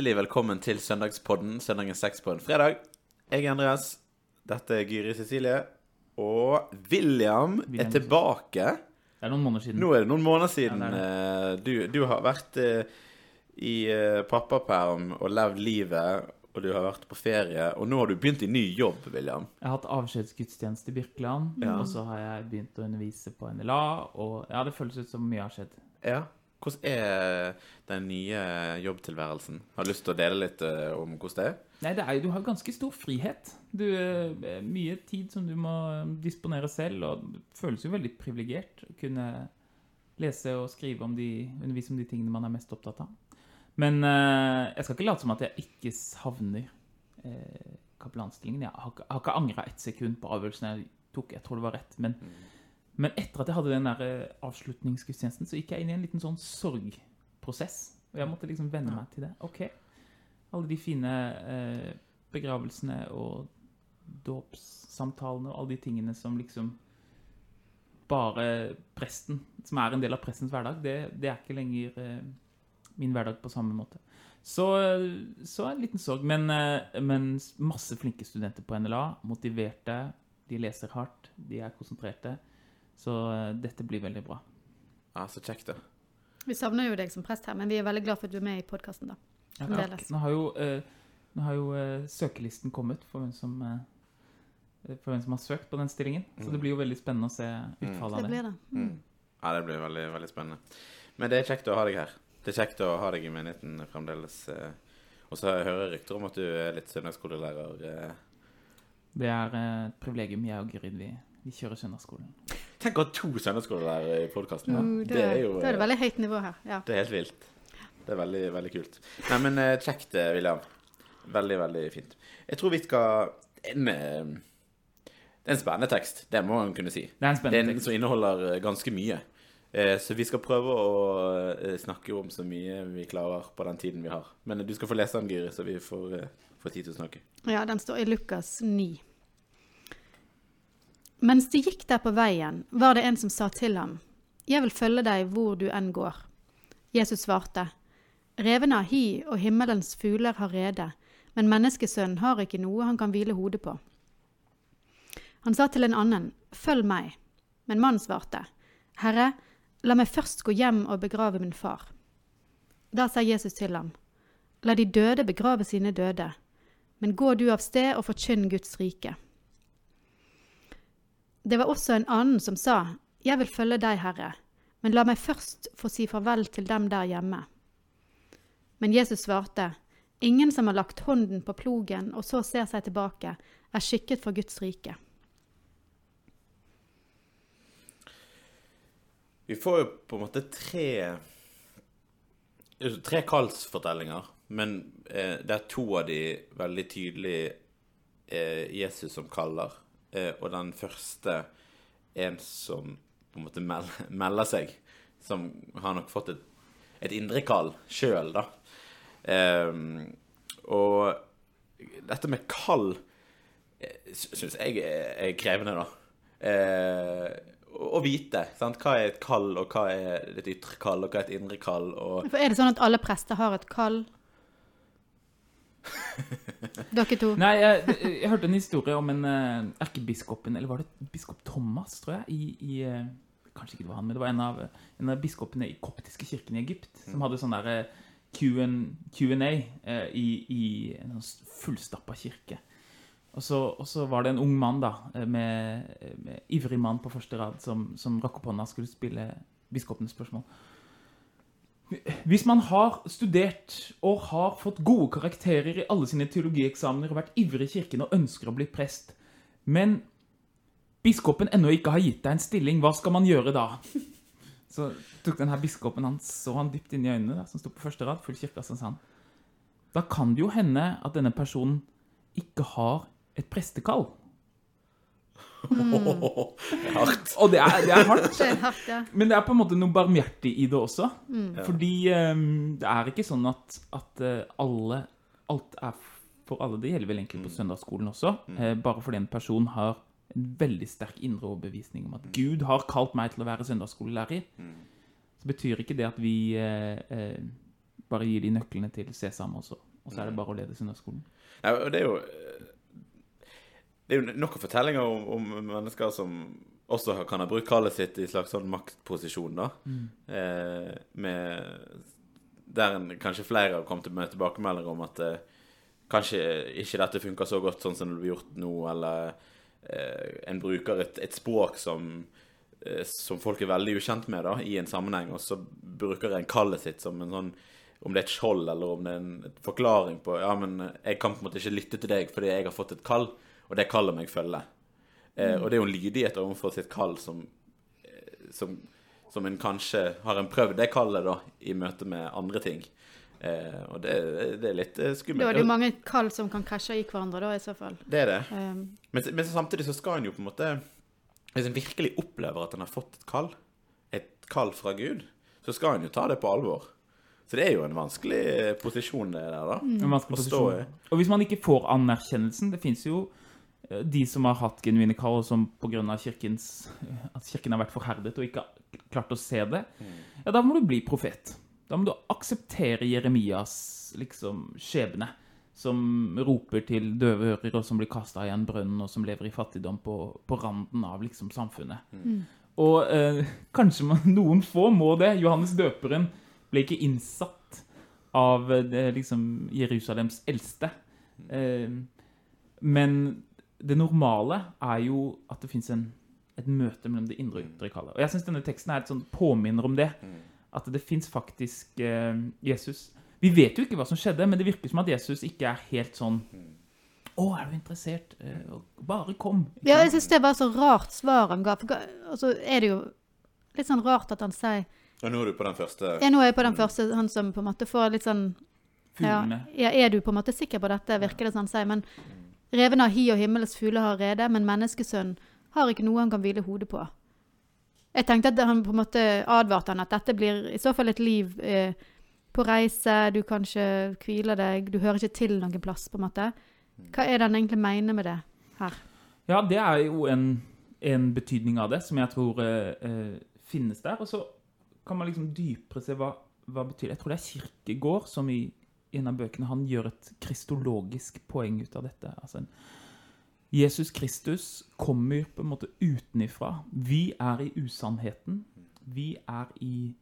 hjertelig velkommen til Søndagspodden, søndagen seks på en fredag. Jeg er Andreas, dette er Gyri Cecilie, og William, William. er tilbake. Det er noen måneder siden. Nå er det noen måneder siden Ja, det det. du, du har vært eh, i eh, pappaperm og levd livet, og du har vært på ferie, og nå har du begynt i ny jobb, William. Jeg har hatt avskjedsgudstjeneste i Birkeland, Ja. og så har jeg begynt å undervise på NLA, og ja, det føles ut som mye har skjedd. Ja. Hvordan er den nye jobbtilværelsen? Har du lyst til å dele litt eh, om hvordan det er? Nei, det er jo, du har ganske stor frihet. Du, eh, mye tid som du må eh, disponere selv, og det føles jo veldig privilegert å kunne lese og skrive om de, undervise om de tingene man er mest opptatt av. Men jeg skal ikke late som at jeg ikke savner eh, kapellanstillingen. Jeg har, har ikke angra ett sekund på avgjørelsen jeg tok. Jeg tror det var rett. Men, men etter at jeg hadde den der eh, avslutningsgudstjenesten, så gikk jeg inn i en liten sånn sorgprosess. Og jeg måtte liksom venne meg til det. Ok, alle de fine eh, begravelsene og dåpssamtalene og alle de tingene som liksom bare presten, som er en del av prestens hverdag, det, det er ikke lenger eh, min hverdag på samme måte. Så, så en liten sorg. Men, eh, men masse flinke studenter på NLA, motiverte, de leser hardt, de er konsentrerte. Så eh, dette blir veldig bra. Ja, Så kjekt, da. Vi savner jo deg som prest her, men vi er veldig glad for at du er med i podkasten, da. Ja. Nå har jo, eh, nå har jo eh, søkelisten kommet for hvem, som, eh, for hvem som har søkt på den stillingen. Så det blir jo veldig spennende å se utfallet Det av det. blir det. Mm. Ja, det blir veldig, veldig spennende. Men det er kjekt å ha deg her. Det er kjekt å ha deg i menigheten fremdeles. eh. Og så hører jeg rykter om at du er litt søndagsskolelærer. eh. Det er et privilegium. Jeg og Gyrid, vi, vi kjører søndagsskolen. Tenk å ha to søndagsskolelærere i podkasten. Mm, Det er jo da er det veldig høyt nivå her. Ja. Det er helt vilt. Det er veldig, veldig kult. Nei, men eh, kjekt, eh, William. Veldig, veldig fint. Jeg tror vi skal en, eh, Det er en spennende tekst, det må man kunne si. Det er en Det spennende en tekst. som inneholder eh, ganske mye. Eh, Så vi skal prøve å eh, snakke om så mye vi klarer på den tiden vi har. Men du skal få lese den, Gyri, så vi får, eh, får tid til å snakke. ja, den står i Lukas 9. Mens de gikk der på veien, var det en som sa til ham, Jeg vil følge deg hvor du enn går. Jesus svarte, Revene har hi og himmelens fugler har rede, men menneskesønnen har ikke noe han kan hvile hodet på. Han sa til en annen, Følg meg. Men mannen svarte, Herre, la meg først gå hjem og begrave min far. Da sa Jesus til ham, La de døde begrave sine døde, men gå du av sted og forkynn Guds rike. Det var også en annen som sa, Jeg vil følge deg, Herre, men la meg først få si farvel til dem der hjemme. Men Jesus svarte, Ingen som har lagt hånden på plogen og så ser seg tilbake, er skikket for Guds rike. Vi får jo på en måte tre Tre kallsfortellinger, men eh, det er to av de veldig tydelig eh, Jesus som kaller, og den første en som på en måte mel melder seg, som har nok fått et, et indre kall sjøl, da. Eh, og dette med kall syns jeg er, krevende, da. Eh, å å vite sant? hva er et kall, og hva er et ytre kall, og hva er et indre kall. Og For Er det sånn at alle prester har et kall? Dere to? Nei, jeg, jeg hørte en historie om en uh, erkebiskopen, eller var det biskop Thomas, tror jeg, i, i uh, Kanskje ikke det var han, men det var en av, en av biskopene i koptiske kirken i Egypt, som hadde sånn der uh, Q&A eh, i, i en sånn fullstappa kirke. Og så, og så var det en ung mann, da, med, med ivrig mann på første rad, som, som rakk opp hånda og skulle spille biskopenes spørsmål. Hvis man har studert og har fått gode karakterer i alle sine teologieksamener og vært ivrig i kirken og ønsker å bli prest, men biskopen ennå ikke har gitt deg en stilling, hva skal man gjøre da? Så tok denne biskopen han så han dypt inn i øynene, da, som sto på første rad, full kirke, han Da kan det jo hende at denne personen ikke har et prestekall. Er hardt. Og det er, det er hardt. Det er hardt, ja. Men det er på en måte noe barmhjertig i det også. Mm. Fordi um, det er ikke sånn at, at eh, alle Alt er for alle. Det gjelder vel egentlig på søndagsskolen også. Eh, bare fordi en person har en veldig sterk indre overbevisning om at Gud har kalt meg til å være søndagsskolelærer, så betyr ikke det at vi eh, eh, bare gir de nøklene til Sesam også. og så er det bare å lede søndagsskolen. Ja, det er jo Det er jo noen fortellinger om, om mennesker som også kan ha brukt kallet sitt i slags sånn maktposisjon, da. Eh, med Der en kanskje flere har kommet med tilbakemeldinger om at eh, kanskje ikke dette funker så godt sånn som det blir gjort nå, eller eh, en bruker et, et språk som eh, som folk er veldig ukjent med da, i en sammenheng, og så bruker en kallet sitt som en sånn Om det er et skjold, eller om det er en forklaring på Ja, men jeg kan på en måte ikke lytte til deg fordi jeg har fått et kall, og det kallet meg følge. Eh, og det er jo en lydighet overfor sitt kall som, eh, som, som en kanskje har en prøvd det kallet da, i møte med andre ting. Eh, og det, det er litt eh, skummelt. Da er det jo mange kall som kan krasje i hverandre, da, i så fall. Det er det. Um, Men, men samtidig så skal en jo på en måte Hvis en virkelig opplever at en har fått et kall, et kall fra Gud, så skal en jo ta det på alvor. Så det er jo en vanskelig eh, posisjon det der, da. En vanskelig posisjon. Og hvis man ikke får anerkjennelsen Det fins jo de som har hatt genuine kall, og som pga. At kirken har vært forherdet og ikke har klart å se det, ja, da må du bli profet. Da må du akseptere Jeremias liksom skjebne, som roper til døve ører, og som blir kasta i en brønn, og som lever i fattigdom på, på randen av liksom samfunnet. Og eh, kanskje man, noen få må det. Johannes døperen ble ikke innsatt av eh, liksom Jerusalems eldste. Eh, men det normale er jo at det fins et møte mellom det indre og ytre kallet. Og jeg syns denne teksten er et sånn påminner om det. At det fins faktisk eh, Jesus Vi vet jo ikke hva som skjedde, men det virker som at Jesus ikke er helt sånn Å, er du interessert? Eh, bare kom. Ja, jeg synes syns det var så rart svar han ga. For så altså, er det jo litt sånn rart at han sier Ja, nå er du på den første Ja, nå er jeg på den første, han som på en måte får litt sånn ja, ja, Er du på en måte sikker på dette, virker det som han sier. Men reven har hi og himmels fugler har rede, men menneskesønnen har ikke noe han kan hvile hodet på. Jeg tenkte at han på en måte advarte han at dette blir i så fall et liv eh, på reise, du kan ikke hvile deg, du hører ikke til noen plass, på en måte. Hva er det han egentlig mener med det her? Ja, det er jo en, en betydning av det som jeg tror eh, eh, finnes der. Og så kan man liksom dypere se hva, hva betyr det. Jeg tror det er Kirkegård som i en av bøkene han gjør et kristologisk poeng ut av dette. Altså Jesus Kristus kommer på en måte utenifra. Vi er i usannheten. Vi er i,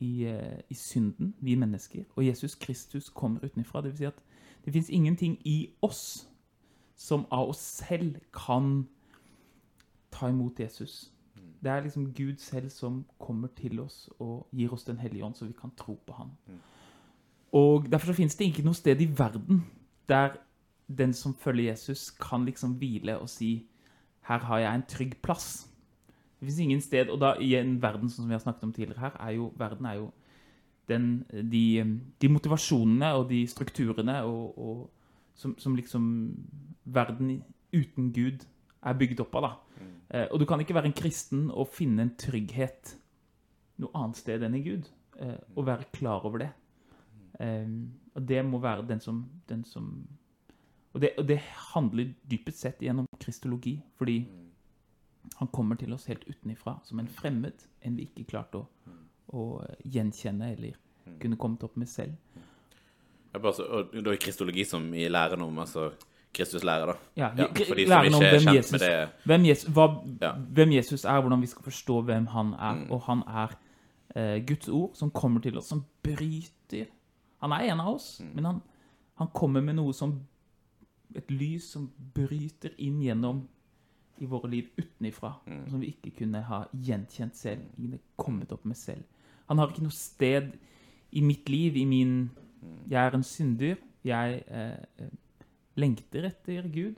i, eh, i synden, vi mennesker. Og Jesus Kristus kommer utenifra. Det vil si at det fins ingenting i oss som av oss selv kan ta imot Jesus. Det er liksom Gud selv som kommer til oss og gir oss Den hellige ånd, så vi kan tro på ham. Og Derfor så finnes det ikke noe sted i verden der den som følger Jesus, kan liksom hvile og si her har jeg en trygg plass. Det fins ingen sted, og da i en verden som vi har snakket om tidligere her, er jo verden er jo den, de, de motivasjonene og de strukturene og, og som, som liksom verden uten Gud er bygd opp av. da. Eh, og du kan ikke være en kristen og finne en trygghet noe annet sted enn i Gud. Eh, og være klar over det. Eh, og det må være den som, den som og, det, og det handler dypest sett gjennom kristologi, fordi han kommer til oss helt utenifra som en fremmed, en vi ikke klarte å, å gjenkjenne eller kunne kommet opp med selv. Ja, bare så, og da er kristologi som i læren om altså Kristus lærer, da. Ja, Ja, for de som ikke er kjent Jesus- med det. Hvem Jesus, hva, Ja. hvem Jesus er, hvordan vi skal forstå hvem han er. Mm. Og han er eh, Guds ord som kommer til oss, som bryter Han er en av oss, Mm. men han, han kommer med noe som Et lys som bryter inn gjennom i våre liv utenifra. Mm. Som vi ikke kunne ha gjenkjent selv. Ikke kommet opp med selv. Han har ikke noe sted i mitt liv, i min Mm. Jeg er en synder. Jeg eh, eh, lengter etter Gud.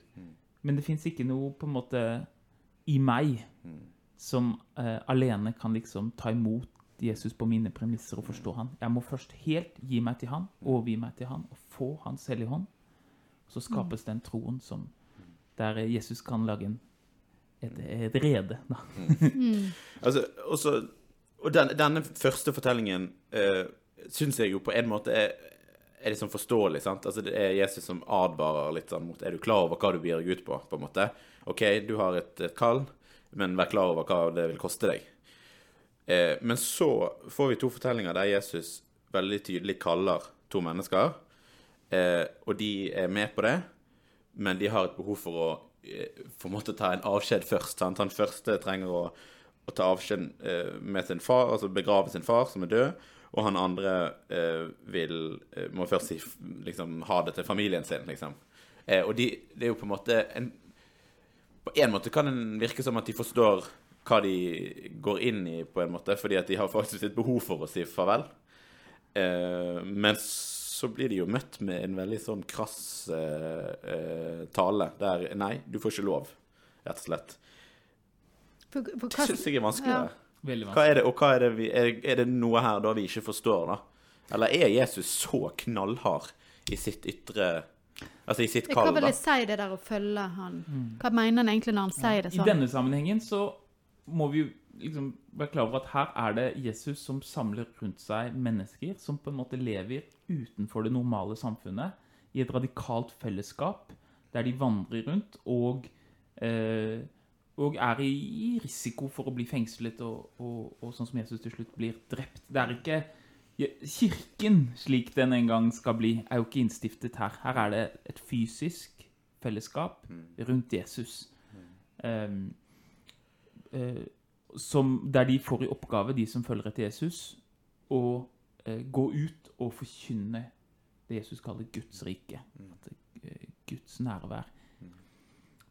Men det fins ikke noe på en måte i meg som eh, alene kan liksom ta imot Jesus på mine premisser og forstå han. Jeg må først helt gi meg til han, overgi meg til han og få Hans hellige hånd. Så skapes den troen som der Jesus kan lage en, et, et rede. Da. Altså, også, og den, denne første fortellingen uh, syns jeg jo på en måte er, er liksom forståelig. sant? Altså, Det er Jesus som advarer litt sånn mot Er du klar over hva du begir deg ut på? på en måte? OK, du har et, et kall, men vær klar over hva det vil koste deg. Eh, men så får vi to fortellinger der Jesus veldig tydelig kaller to mennesker. eh, og de er med på det, men de har et behov for å eh, for en måte ta en avskjed først. Sant? Han første trenger å, å ta avskjed eh, med sin far, altså begrave sin far, som er død. Og han andre eh, vil, eh, må først si, liksom, ha det til familien sin, liksom. Og de, det er jo på en måte en, På en måte kan det virke som at de forstår hva de går inn i, på en måte, fordi at de har faktisk et behov for å si farvel. Eh, men så blir de jo møtt med en veldig sånn krass eh, eh, tale der Nei, du får ikke lov, rett og slett. For, for Det hva, syns jeg er vanskeligere. Veldig Hva vanskelig. er det, og hva er det, vi, er, er det noe her da vi ikke forstår, da? Eller er Jesus så knallhard i sitt ytre Altså i sitt hva vil da? det si, det der å følge han? Hva mener han egentlig når han sier det sånn? I denne sammenhengen så må vi jo liksom være klar over at her er det Jesus som samler rundt seg mennesker som på en måte lever utenfor det normale samfunnet, i et radikalt fellesskap der de vandrer rundt og, eh, og er i, risiko for å bli fengslet og, og, og sånn som Jesus til slutt blir drept. Det er ikke Kirken, slik den en gang skal bli, er jo ikke innstiftet her. Her er det et fysisk fellesskap rundt Jesus. Um, som, der de får i oppgave, de som følger etter Jesus, å eh, gå ut og forkynne det Jesus kaller Guds rike. At, eh, Guds nærvær.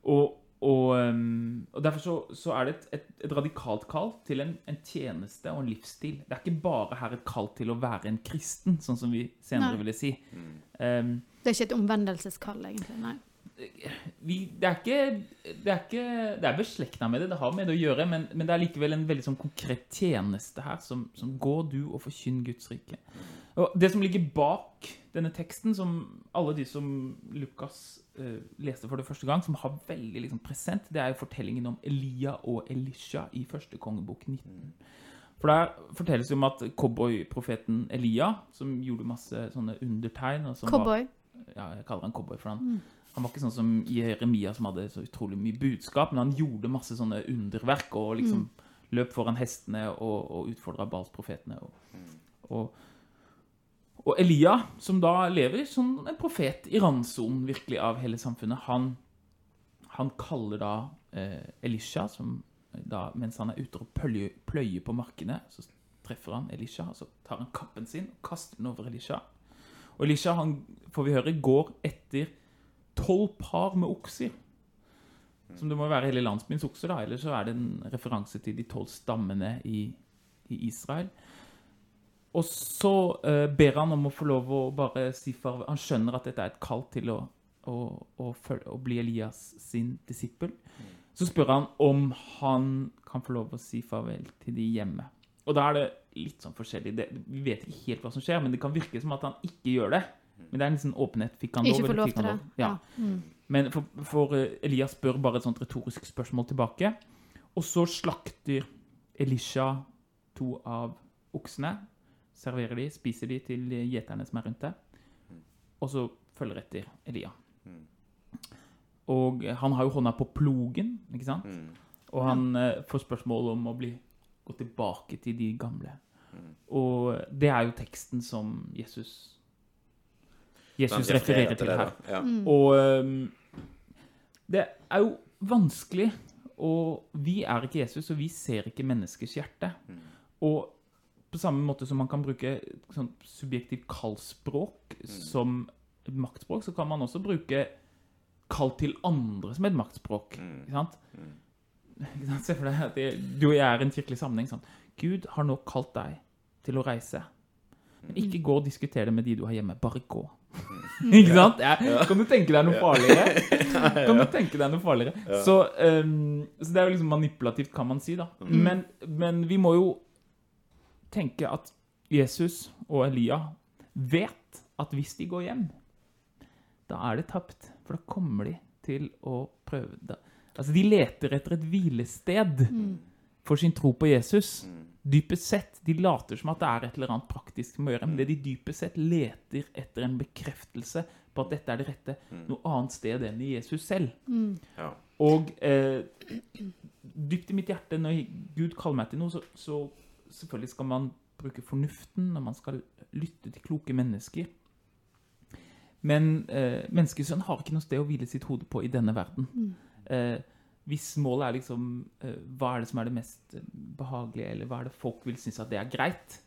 Og, og, um, og derfor så, så er det et, et, et radikalt kall til en, en tjeneste og en livsstil. Det er ikke bare her et kall til å være en kristen, sånn som vi senere Nei. ville si. Mm. Um, Det er ikke et omvendelseskall, egentlig. Nei. Vi, det er ikke Det er, ikke, det er beslekta med det, det har med det å gjøre, men, men det er likevel en veldig sånn konkret tjeneste her, som, som går du og forkynn Guds rike. Og Det som ligger bak denne teksten, som alle de som Lukas uh, leste for det første gang, som har veldig liksom, present, det er jo fortellingen om Elia og Elisha i første kongebok 19. For der fortelles det om at cowboyprofeten Elia, som gjorde masse sånne undertegn var- Cowboy. ja, jeg kaller han cowboy for han. Han var ikke sånn som Jeremia som hadde så utrolig mye budskap, men han gjorde masse sånne underverk og liksom løp foran hestene og, og utfordra Bals-profetene. Og, og, og Elia, som da lever som en profet i randsonen virkelig av hele samfunnet, han, han kaller da eh, Elisha, som da, mens han er ute og pløyer, pløyer på markene, så treffer han Elisha, så tar han kappen sin og kaster den over Elisha. Og Elisha, han, får vi høre, går etter tolv par med okser. Som det må være hele landsbyens okser, da. Eller så er det en referanse til de tolv stammene i, i Israel. Og så eh, ber han om å få lov å bare si farvel. Han skjønner at dette er et kall til å, å, å, følge, å bli Elias sin disippel. Så spør han om han kan få lov å si farvel til de hjemme. Og da er det litt sånn forskjellig. Det, vi vet ikke helt hva som skjer, men det kan virke som at han ikke gjør det. Men det er en sånn åpenhet. Fikk han lov, Ikke få lov til det. Ja. Mm. Men for, for eh, Elias spør bare et sånt retorisk spørsmål tilbake. Og så slakter Elisha to av oksene. Serverer de, spiser de til gjeterne som er rundt det. Og så følger etter Elia. Og han har jo hånda på plogen, ikke sant? Og han eh, får spørsmål om å bli gå tilbake til de gamle. Og det er jo teksten som Jesus Jesus refererer til det, her. Ja. Og det er jo vanskelig, og vi er ikke Jesus, og vi ser ikke menneskers hjerte. Og på samme måte som man kan bruke sånn subjektivt kallspråk som maktspråk, så kan man også bruke kall til andre som et maktspråk. Ikke sant? Se for deg at du og jeg er i en kirkelig sammenheng. Sånn. Gud har nå kalt deg til å reise. Men ikke gå og diskutere det med de du har hjemme. Bare gå. ikke sant? Ja. Kan du tenke deg noe farligere? Kan du tenke deg noe farligere? Så, um, så det er jo liksom manipulativt, kan man si, da. Men, men vi må jo tenke at Jesus og Elia vet at hvis de går hjem, da er det tapt. For da kommer de til å prøve det. Altså, de leter etter et hvilested for sin tro på Jesus. Dypest sett, de later som at det er et eller annet praktisk de må gjøre, men det de dypest sett leter etter en bekreftelse på at dette er det rette, noe annet sted enn i Jesus selv. Ja. Og eh, dypt i mitt hjerte, når Gud kaller meg til noe, så, så selvfølgelig skal man bruke fornuften når man skal lytte til kloke mennesker. Men eh, menneskesønnen har ikke noe sted å hvile sitt hode på i denne verden. Eh, hvis målet er liksom eh, Hva er det som er det mest eh, behagelige, eller hva er det folk vil synes at det er greit,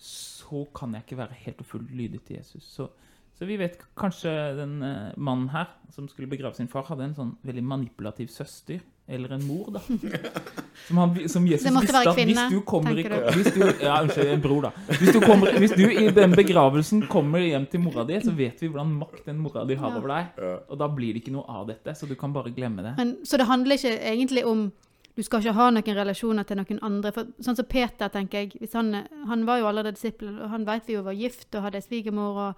så kan jeg ikke være helt og fullt lydig til Jesus. Så, så vi vet kanskje den eh, mannen her som skulle begrave sin far, hadde en sånn veldig manipulativ søster. Eller en mor, da. Som, han, som Jesus Det måtte visste at kvinne, hvis du kommer du? hvis du, Ja, unnskyld, en bror, da. Hvis du, kommer, hvis du i den begravelsen kommer hjem til mora di, så vet vi hvordan makt den mora di har Ja. over deg. Og da blir det ikke noe av dette, så du kan bare glemme det. Men, så det handler ikke egentlig om du skal ikke ha noen relasjoner til noen andre. For, sånn som Peter, tenker jeg. Hvis han, han var jo allerede disippel, og han vet vi jo var gift og hadde svigermor. og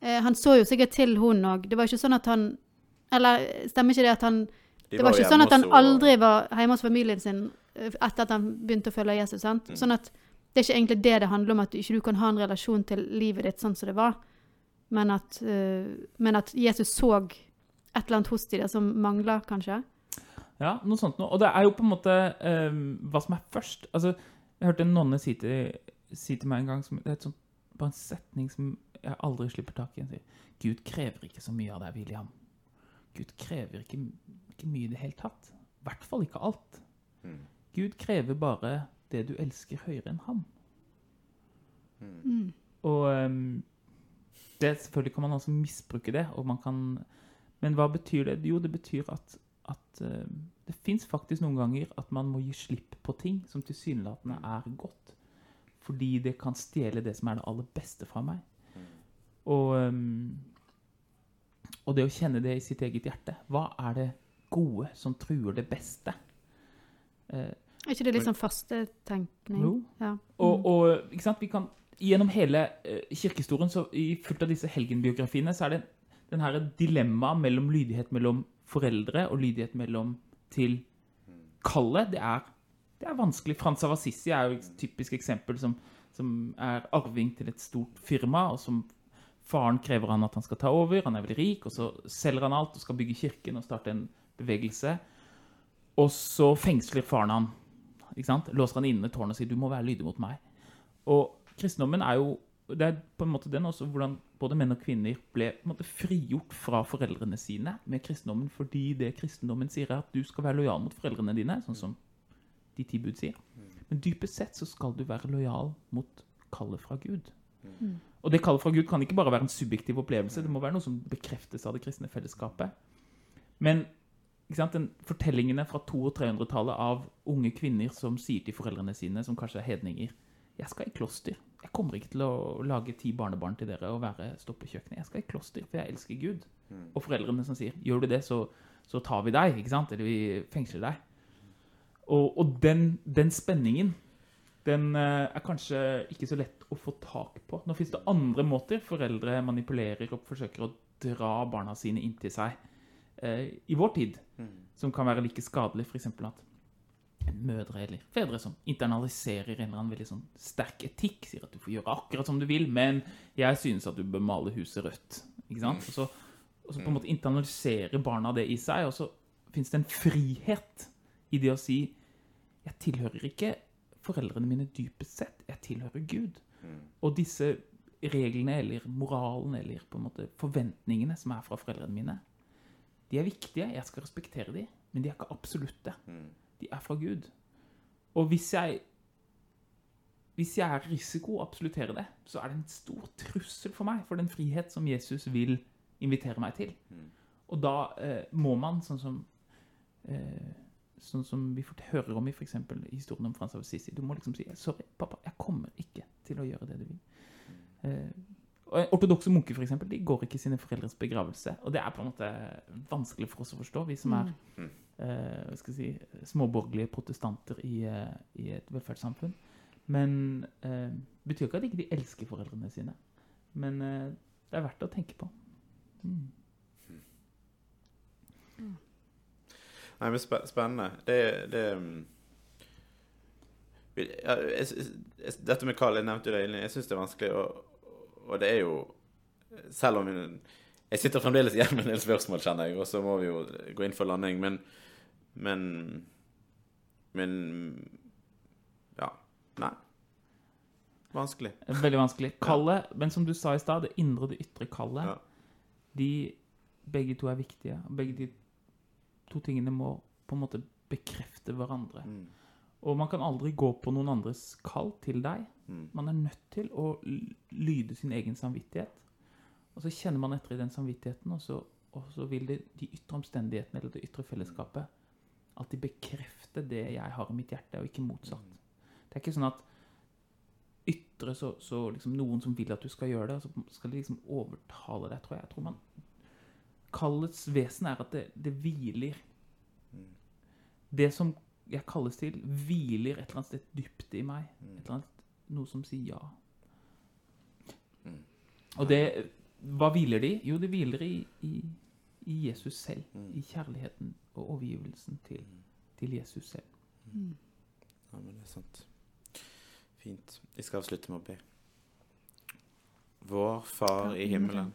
eh, Han så jo sikkert til hun òg. Det var ikke sånn at han Eller stemmer ikke det at han De Det var var ikke sånn at han aldri var hjemme hos familien sin eh, etter at han begynte å følge Jesus. sant? Mm. Sånn at det er ikke egentlig det det handler om, at du ikke du kan ha en relasjon til livet ditt sånn som det var, men at, uh, men at Jesus så et eller annet hos de der som mangla, kanskje. Ja, noe sånt noe. Og det er jo på en måte eh, hva som er først. Altså, jeg hørte en nonne si til, si til meg en gang som, Det er et sånt, bare en setning som jeg aldri slipper tak i. Gud krever ikke så mye av deg, William. Gud krever ikke, ikke mye i det hele tatt. I hvert fall ikke alt. Mm. Gud krever bare det du elsker høyere enn ham. Mm. Og um, det, selvfølgelig kan man også misbruke det, og man kan Men hva betyr det? Jo, det betyr at, at uh, det fins faktisk noen ganger at man må gi slipp på ting som tilsynelatende er godt. Fordi det kan stjele det som er det aller beste fra meg. Og, ehm, og det å kjenne det i sitt eget hjerte. Hva er det gode som truer det beste? Eh, Er ikke det litt sånn fastetenkning? jo. Ja. Og, og ikke sant? Vi kan, gjennom hele eh, kirkehistorien, så i fullt av disse helgenbiografiene, så er det den her dilemmaet mellom lydighet mellom foreldre og lydighet mellom til kallet. Det er, det er vanskelig. Frans av Assisi er jo et typisk eksempel som, som er arving til et stort firma, og som faren krever han at han skal ta over. Han er veldig rik, og så selger han alt og skal bygge kirken og starte en bevegelse. Og så fengsler faren han. Ikke sant? Låser han inne tårnet og sier 'du må være lydig mot meg'. Og kristendommen er jo det er på en måte den også hvordan både menn og kvinner ble på en måte frigjort fra foreldrene sine med kristendommen, fordi det kristendommen sier, er at du skal være lojal mot foreldrene dine, sånn som de ti bud sier. Men dypest sett så skal du være lojal mot kallet fra Gud. Og det kallet fra Gud kan ikke bare være en subjektiv opplevelse, det må være noe som bekreftes av det kristne fellesskapet. Men sant, den, fortellingene fra 200- og 300-tallet av unge kvinner som sier til foreldrene sine, som kanskje er hedninger, jeg skal i kloster. Jeg kommer ikke til å lage ti barnebarn til dere og være stå kjøkkenet. Jeg skal i kloster, for jeg elsker Gud. Og foreldrene som sier, gjør du det, så, så tar vi deg, ikke sant? Eller vi fengsler deg. Og, og den, den spenningen, den eh, er kanskje ikke så lett å få tak på. Nå finnes det andre måter foreldre manipulerer og forsøker å dra barna sine inntil seg eh, i vår tid, som kan være like skadelig, eksempel at mødre eller fedre som internaliserer en eller annen veldig sånn sterk etikk, sier at du får gjøre akkurat som du vil, men jeg synes at du bør male huset rødt. Ikke sant? Og så, og så på en måte internaliserer barna det i seg, og så finnes det en frihet i det å si jeg tilhører ikke foreldrene mine dypest sett, jeg tilhører Gud. Og disse reglene eller moralen eller på en måte forventningene som er fra foreldrene mine, de er viktige, jeg skal respektere de, men de er ikke absolutte. De er fra Gud. Og hvis jeg hvis jeg er risiko å absolutere det, så er det en stor trussel for meg, for den frihet som Jesus vil invitere meg til. Og da eh, må man, sånn som, eh, sånn som vi fort hører om i f.eks. historien om Frans av Assisi, du må liksom si, sorry, pappa, jeg kommer ikke til å gjøre det du vil. Eh, og ortodokse munker, for eksempel, de går ikke i sine foreldres begravelse. Og det er på en måte vanskelig for oss å forstå, vi som er eh, hva skal si, småborgerlige protestanter i, eh, i et velferdssamfunn. Men eh, betyr ikke at de ikke elsker foreldrene sine. Men eh, det er verdt å tenke på. Mm. Nei, men spe- spennende. Det, det um, ja, jeg, jeg, Dette med Carl, jeg nevnte jo det. Jeg syns det er vanskelig, og, og det er jo Selv om hun, Jeg sitter fremdeles igjen med en del spørsmål, kjenner jeg, og så må vi jo gå inn for landing, men Men Men Ja. Nei. Vanskelig. Veldig vanskelig. Kallet, men som du sa i stad, det indre og det ytre kallet. Ja. de begge to er viktige. Begge de to tingene må på en måte bekrefte hverandre. Mm. Og man kan aldri gå på noen andres kall til deg. Mm. Man er nødt til å lyde sin egen samvittighet. Og så kjenner man etter i den samvittigheten, og så, og så vil det, de ytre omstendighetene eller det ytre fellesskapet alltid bekrefte det jeg har i mitt hjerte, og ikke motsatt. Det er ikke sånn at ytre så, så liksom noen som vil at du skal gjøre det, så skal de liksom overtale deg, tror jeg. Jeg tror man Kallets vesen er at det, det hviler. Det som jeg kalles til, hviler et eller annet sted dypt i meg. Et eller annet, noe som sier ja. Mm. Og det Hva hviler det i? Jo, det hviler i, i, i Jesus selv. Mm. I kjærligheten og overgivelsen til, til Jesus selv. Ja, men det er sant. Fint. Jeg skal avslutte med å be. Vår Far i himmelen.